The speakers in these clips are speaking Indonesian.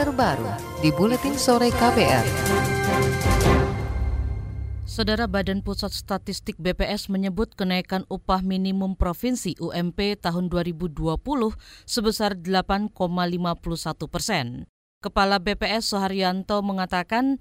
terbaru di Buletin Sore KPR. Saudara Badan Pusat Statistik BPS menyebut kenaikan upah minimum provinsi UMP tahun 2020 sebesar 8,51 persen. Kepala BPS Soharyanto mengatakan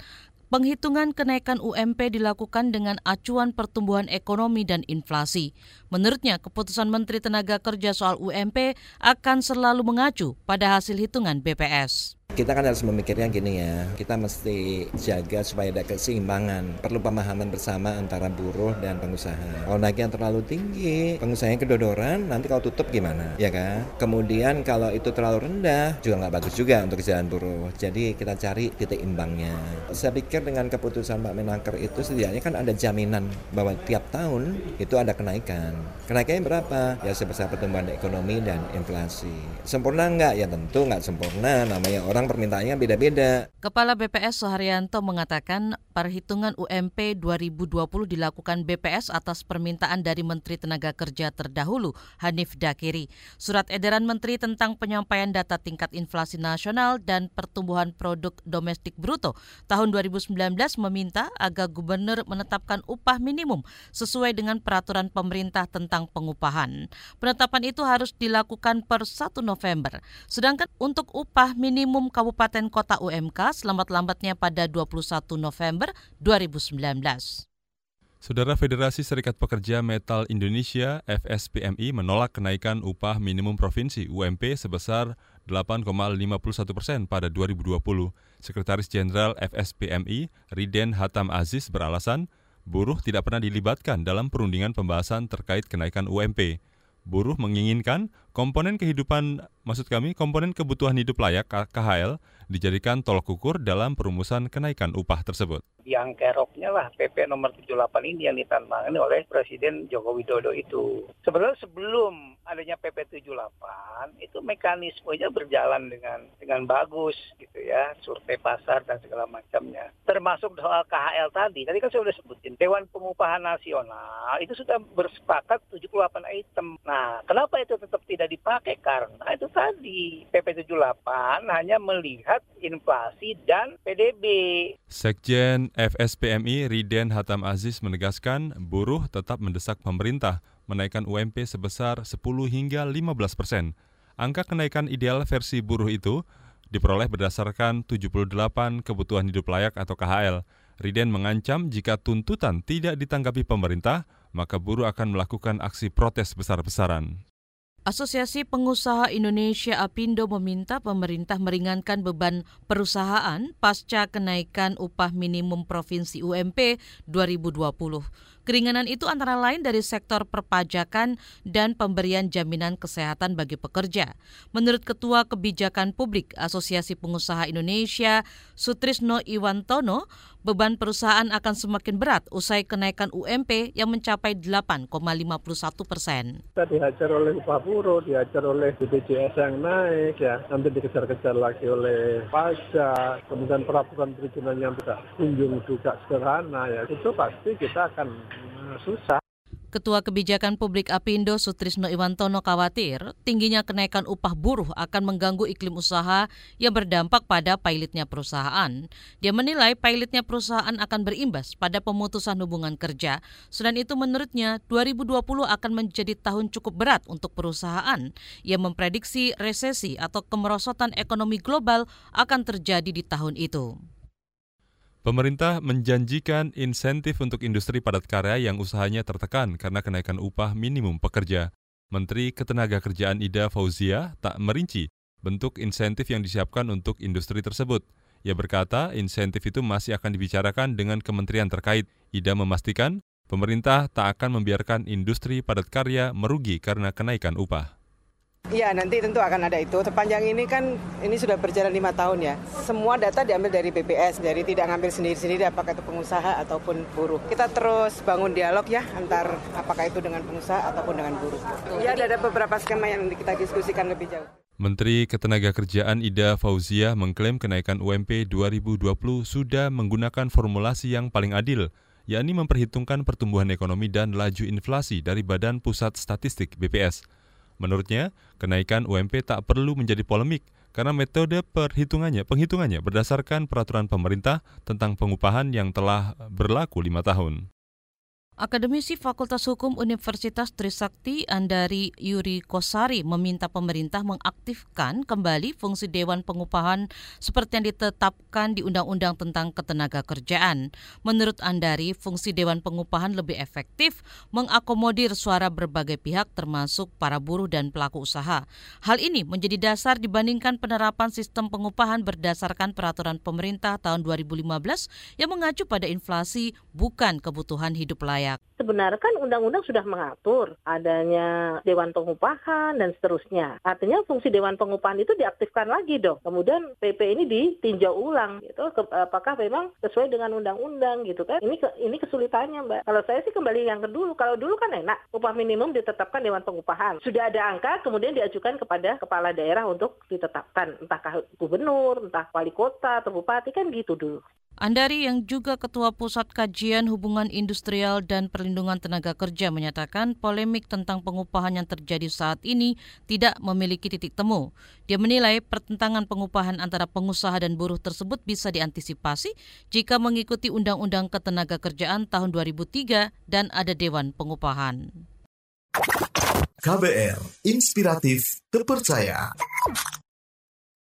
Penghitungan kenaikan UMP dilakukan dengan acuan pertumbuhan ekonomi dan inflasi. Menurutnya, keputusan Menteri Tenaga Kerja soal UMP akan selalu mengacu pada hasil hitungan BPS. Kita kan harus memikirnya gini ya, kita mesti jaga supaya ada keseimbangan. Perlu pemahaman bersama antara buruh dan pengusaha. Kalau naiknya terlalu tinggi, pengusahanya kedodoran, nanti kalau tutup gimana? Ya kan? Kemudian kalau itu terlalu rendah, juga nggak bagus juga untuk jalan buruh. Jadi kita cari titik imbangnya. Saya pikir dengan keputusan Pak Menaker itu setidaknya kan ada jaminan bahwa tiap tahun itu ada kenaikan. Kenaikannya berapa? Ya sebesar pertumbuhan ekonomi dan inflasi. Sempurna nggak? Ya tentu nggak sempurna. Namanya orang orang permintaannya beda-beda. Kepala BPS Soharyanto mengatakan perhitungan UMP 2020 dilakukan BPS atas permintaan dari Menteri Tenaga Kerja terdahulu, Hanif Dakiri. Surat edaran Menteri tentang penyampaian data tingkat inflasi nasional dan pertumbuhan produk domestik bruto tahun 2019 meminta agar gubernur menetapkan upah minimum sesuai dengan peraturan pemerintah tentang pengupahan. Penetapan itu harus dilakukan per 1 November. Sedangkan untuk upah minimum Kabupaten Kota UMK selambat-lambatnya pada 21 November 2019. Saudara Federasi Serikat Pekerja Metal Indonesia FSPMI menolak kenaikan upah minimum provinsi UMP sebesar 8,51 persen pada 2020. Sekretaris Jenderal FSPMI Riden Hatam Aziz beralasan buruh tidak pernah dilibatkan dalam perundingan pembahasan terkait kenaikan UMP buruh menginginkan komponen kehidupan, maksud kami komponen kebutuhan hidup layak KHL dijadikan tolok ukur dalam perumusan kenaikan upah tersebut yang keroknya lah PP nomor 78 ini yang ditantangani oleh Presiden Joko Widodo itu. Sebenarnya sebelum adanya PP 78 itu mekanismenya berjalan dengan dengan bagus gitu ya, survei pasar dan segala macamnya. Termasuk soal KHL tadi, tadi kan saya sudah sebutin, Dewan Pengupahan Nasional itu sudah bersepakat 78 item. Nah, kenapa itu tetap tidak dipakai? Karena itu tadi PP 78 hanya melihat inflasi dan PDB. Sekjen FSPMI Riden Hatam Aziz menegaskan buruh tetap mendesak pemerintah menaikkan UMP sebesar 10 hingga 15 persen. Angka kenaikan ideal versi buruh itu diperoleh berdasarkan 78 kebutuhan hidup layak atau KHL. Riden mengancam jika tuntutan tidak ditanggapi pemerintah, maka buruh akan melakukan aksi protes besar-besaran. Asosiasi Pengusaha Indonesia Apindo meminta pemerintah meringankan beban perusahaan pasca kenaikan upah minimum provinsi UMP 2020. Keringanan itu antara lain dari sektor perpajakan dan pemberian jaminan kesehatan bagi pekerja. Menurut Ketua Kebijakan Publik Asosiasi Pengusaha Indonesia, Sutrisno Iwantono, beban perusahaan akan semakin berat usai kenaikan UMP yang mencapai 8,51 persen. Kita dihajar oleh upah buruh, dihajar oleh BPJS yang naik, ya nanti dikejar-kejar lagi oleh pajak, kemudian peraturan perizinan yang tidak kunjung juga sederhana, ya itu pasti kita akan susah. Ketua Kebijakan Publik Apindo Sutrisno Iwantono khawatir tingginya kenaikan upah buruh akan mengganggu iklim usaha yang berdampak pada pilotnya perusahaan. Dia menilai pilotnya perusahaan akan berimbas pada pemutusan hubungan kerja. Selain itu menurutnya 2020 akan menjadi tahun cukup berat untuk perusahaan yang memprediksi resesi atau kemerosotan ekonomi global akan terjadi di tahun itu. Pemerintah menjanjikan insentif untuk industri padat karya yang usahanya tertekan karena kenaikan upah minimum pekerja. Menteri Ketenagakerjaan Ida Fauzia tak merinci bentuk insentif yang disiapkan untuk industri tersebut. Ia berkata insentif itu masih akan dibicarakan dengan kementerian terkait. Ida memastikan pemerintah tak akan membiarkan industri padat karya merugi karena kenaikan upah. Iya nanti tentu akan ada itu. Sepanjang ini kan ini sudah berjalan lima tahun ya. Semua data diambil dari BPS, jadi tidak ngambil sendiri-sendiri apakah itu pengusaha ataupun buruh. Kita terus bangun dialog ya antar apakah itu dengan pengusaha ataupun dengan buruh. Ya ada beberapa skema yang kita diskusikan lebih jauh. Menteri Ketenagakerjaan Ida Fauzia mengklaim kenaikan UMP 2020 sudah menggunakan formulasi yang paling adil, yakni memperhitungkan pertumbuhan ekonomi dan laju inflasi dari Badan Pusat Statistik BPS. Menurutnya, kenaikan UMP tak perlu menjadi polemik karena metode perhitungannya, penghitungannya berdasarkan peraturan pemerintah tentang pengupahan yang telah berlaku lima tahun. Akademisi Fakultas Hukum Universitas Trisakti Andari Yuri Kosari meminta pemerintah mengaktifkan kembali fungsi Dewan Pengupahan seperti yang ditetapkan di Undang-Undang tentang Ketenaga Kerjaan. Menurut Andari, fungsi Dewan Pengupahan lebih efektif mengakomodir suara berbagai pihak termasuk para buruh dan pelaku usaha. Hal ini menjadi dasar dibandingkan penerapan sistem pengupahan berdasarkan peraturan pemerintah tahun 2015 yang mengacu pada inflasi bukan kebutuhan hidup layak layak. Sebenarnya kan undang-undang sudah mengatur adanya Dewan Pengupahan dan seterusnya. Artinya fungsi Dewan Pengupahan itu diaktifkan lagi dong. Kemudian PP ini ditinjau ulang gitu. Apakah memang sesuai dengan undang-undang gitu kan? Ini ini kesulitannya Mbak. Kalau saya sih kembali yang ke dulu. Kalau dulu kan enak. Upah minimum ditetapkan Dewan Pengupahan. Sudah ada angka kemudian diajukan kepada kepala daerah untuk ditetapkan. Entah gubernur, entah wali kota atau bupati kan gitu dulu. Andari yang juga Ketua Pusat Kajian Hubungan Industrial dan Perlindungan Tenaga Kerja menyatakan polemik tentang pengupahan yang terjadi saat ini tidak memiliki titik temu. Dia menilai pertentangan pengupahan antara pengusaha dan buruh tersebut bisa diantisipasi jika mengikuti Undang-Undang Ketenaga Kerjaan tahun 2003 dan ada Dewan Pengupahan. KBR, inspiratif, terpercaya.